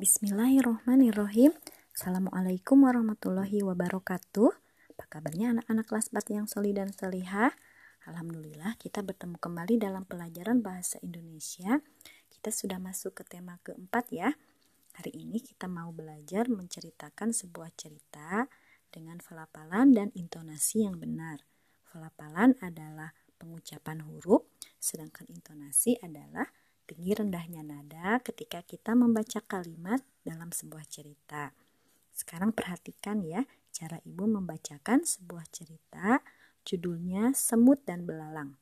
Bismillahirrohmanirrohim. Assalamualaikum warahmatullahi wabarakatuh. Apa kabarnya anak-anak kelas 4 yang soli dan solihah Alhamdulillah kita bertemu kembali dalam pelajaran bahasa Indonesia. Kita sudah masuk ke tema keempat ya. Hari ini kita mau belajar menceritakan sebuah cerita Dengan pelapalan dan intonasi yang benar. Pelapalan adalah pengucapan huruf Sedangkan intonasi adalah tinggi rendahnya nada ketika kita membaca kalimat dalam sebuah cerita. Sekarang perhatikan ya cara ibu membacakan sebuah cerita judulnya Semut dan Belalang.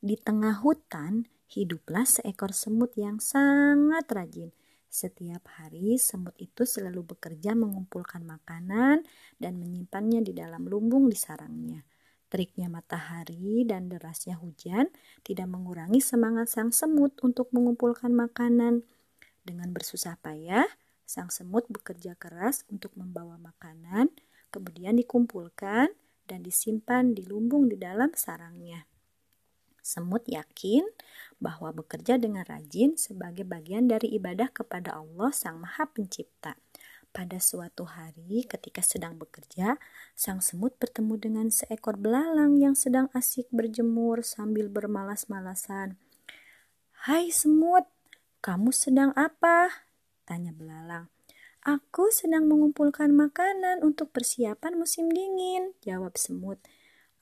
Di tengah hutan hiduplah seekor semut yang sangat rajin. Setiap hari semut itu selalu bekerja mengumpulkan makanan dan menyimpannya di dalam lumbung di sarangnya. Teriknya matahari dan derasnya hujan tidak mengurangi semangat sang semut untuk mengumpulkan makanan. Dengan bersusah payah, sang semut bekerja keras untuk membawa makanan, kemudian dikumpulkan dan disimpan di lumbung di dalam sarangnya. Semut yakin bahwa bekerja dengan rajin sebagai bagian dari ibadah kepada Allah Sang Maha Pencipta. Pada suatu hari, ketika sedang bekerja, sang semut bertemu dengan seekor belalang yang sedang asik berjemur sambil bermalas-malasan. "Hai semut, kamu sedang apa?" tanya belalang. "Aku sedang mengumpulkan makanan untuk persiapan musim dingin," jawab semut.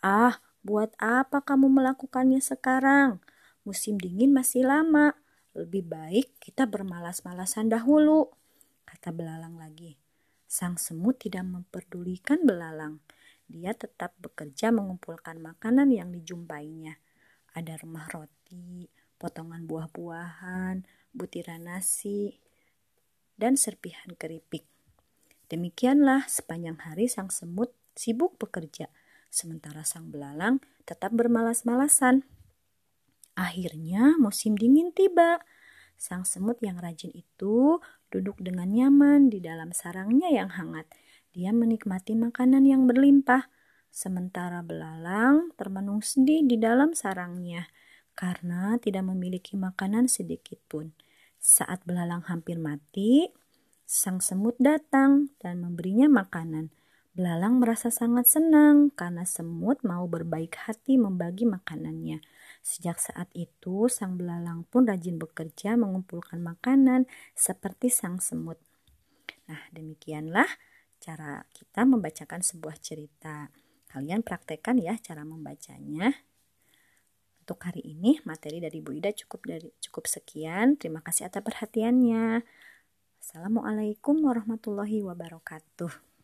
"Ah, buat apa kamu melakukannya sekarang? Musim dingin masih lama. Lebih baik kita bermalas-malasan dahulu." Kata belalang lagi. Sang semut tidak memperdulikan belalang. Dia tetap bekerja mengumpulkan makanan yang dijumpainya. Ada remah roti, potongan buah-buahan, butiran nasi, dan serpihan keripik. Demikianlah sepanjang hari sang semut sibuk bekerja, sementara sang belalang tetap bermalas-malasan. Akhirnya musim dingin tiba. Sang semut yang rajin itu duduk dengan nyaman di dalam sarangnya yang hangat. Dia menikmati makanan yang berlimpah, sementara belalang termenung sedih di dalam sarangnya karena tidak memiliki makanan sedikit pun. Saat belalang hampir mati, sang semut datang dan memberinya makanan. Belalang merasa sangat senang karena semut mau berbaik hati membagi makanannya. Sejak saat itu, sang belalang pun rajin bekerja mengumpulkan makanan seperti sang semut. Nah, demikianlah cara kita membacakan sebuah cerita. Kalian praktekkan ya cara membacanya. Untuk hari ini materi dari Bu Ida cukup dari cukup sekian. Terima kasih atas perhatiannya. Assalamualaikum warahmatullahi wabarakatuh.